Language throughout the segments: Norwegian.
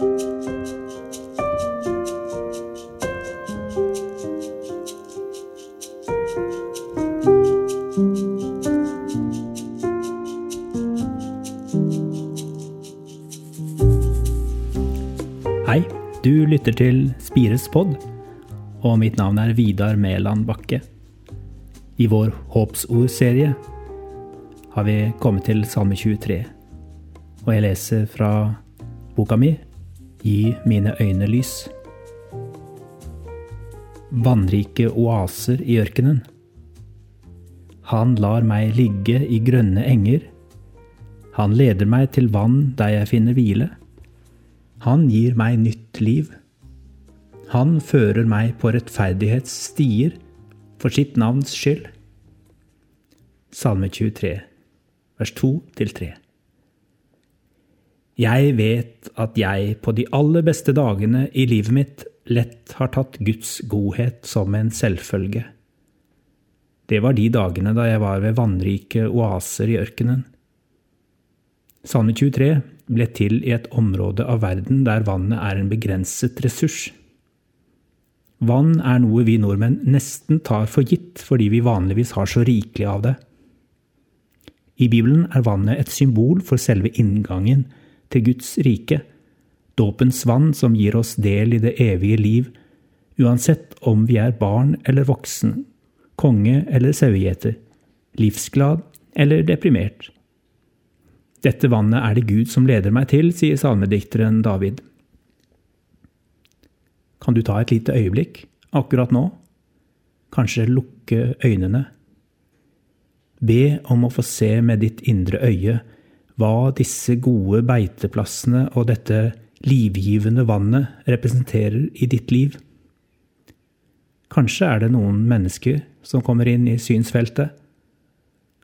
Hei, du lytter til Spires pod, og mitt navn er Vidar Mæland Bakke. I vår Håpsordserie har vi kommet til Salme 23, og jeg leser fra boka mi Gi mine øyne lys. Vannrike oaser i ørkenen. Han lar meg ligge i grønne enger. Han leder meg til vann der jeg finner hvile. Han gir meg nytt liv. Han fører meg på rettferdighetsstier for sitt navns skyld. Salme 23, vers 2-3. Jeg vet at jeg på de aller beste dagene i livet mitt lett har tatt Guds godhet som en selvfølge. Det var de dagene da jeg var ved vannrike oaser i ørkenen. Salme 23 ble til i et område av verden der vannet er en begrenset ressurs. Vann er noe vi nordmenn nesten tar for gitt fordi vi vanligvis har så rikelig av det. I Bibelen er vannet et symbol for selve inngangen til Guds rike, dåpens vann som gir oss del i det evige liv, uansett om vi er barn eller voksen, konge eller sauegjeter, livsglad eller deprimert. Dette vannet er det Gud som leder meg til, sier salmedikteren David. Kan du ta et lite øyeblikk akkurat nå? Kanskje lukke øynene? Be om å få se med ditt indre øye hva disse gode beiteplassene og dette livgivende vannet representerer i ditt liv. Kanskje er det noen mennesker som kommer inn i synsfeltet.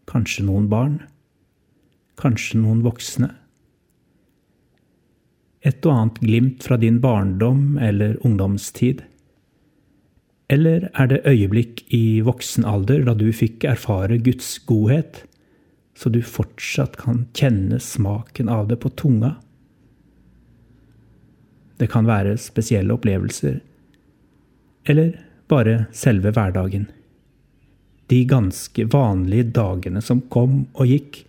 Kanskje noen barn kanskje noen voksne. Et og annet glimt fra din barndom eller ungdomstid. Eller er det øyeblikk i voksen alder da du fikk erfare Guds godhet, så du fortsatt kan kjenne smaken av det på tunga? Det kan være spesielle opplevelser, eller bare selve hverdagen. De ganske vanlige dagene som kom og gikk,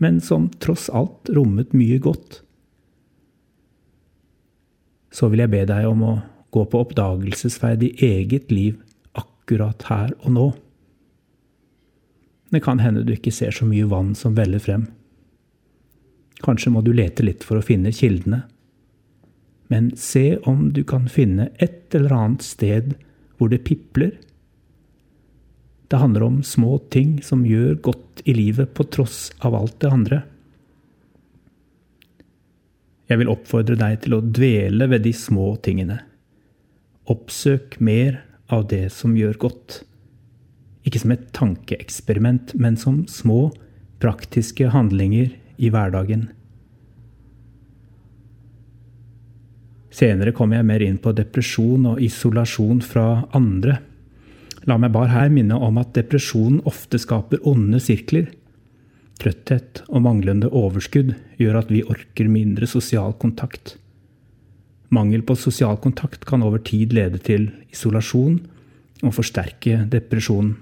men som tross alt rommet mye godt. Så vil jeg be deg om å gå på oppdagelsesferd i eget liv akkurat her og nå. Det kan hende du ikke ser så mye vann som veller frem. Kanskje må du lete litt for å finne kildene. Men se om du kan finne et eller annet sted hvor det pipler det handler om små ting som gjør godt i livet på tross av alt det andre. Jeg vil oppfordre deg til å dvele ved de små tingene. Oppsøk mer av det som gjør godt. Ikke som et tankeeksperiment, men som små, praktiske handlinger i hverdagen. Senere kommer jeg mer inn på depresjon og isolasjon fra andre. La meg bare her minne om at depresjonen ofte skaper onde sirkler. Trøtthet og manglende overskudd gjør at vi orker mindre sosial kontakt. Mangel på sosial kontakt kan over tid lede til isolasjon og forsterke depresjonen.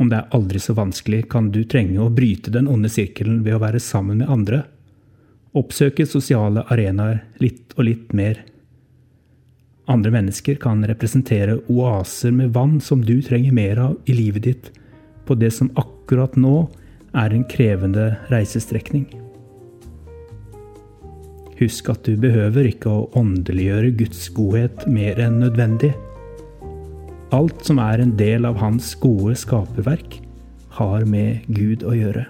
Om det er aldri så vanskelig, kan du trenge å bryte den onde sirkelen ved å være sammen med andre. Oppsøke sosiale arenaer litt og litt mer. Andre mennesker kan representere oaser med vann som du trenger mer av i livet ditt på det som akkurat nå er en krevende reisestrekning. Husk at du behøver ikke å åndeliggjøre Guds godhet mer enn nødvendig. Alt som er en del av Hans gode skaperverk, har med Gud å gjøre.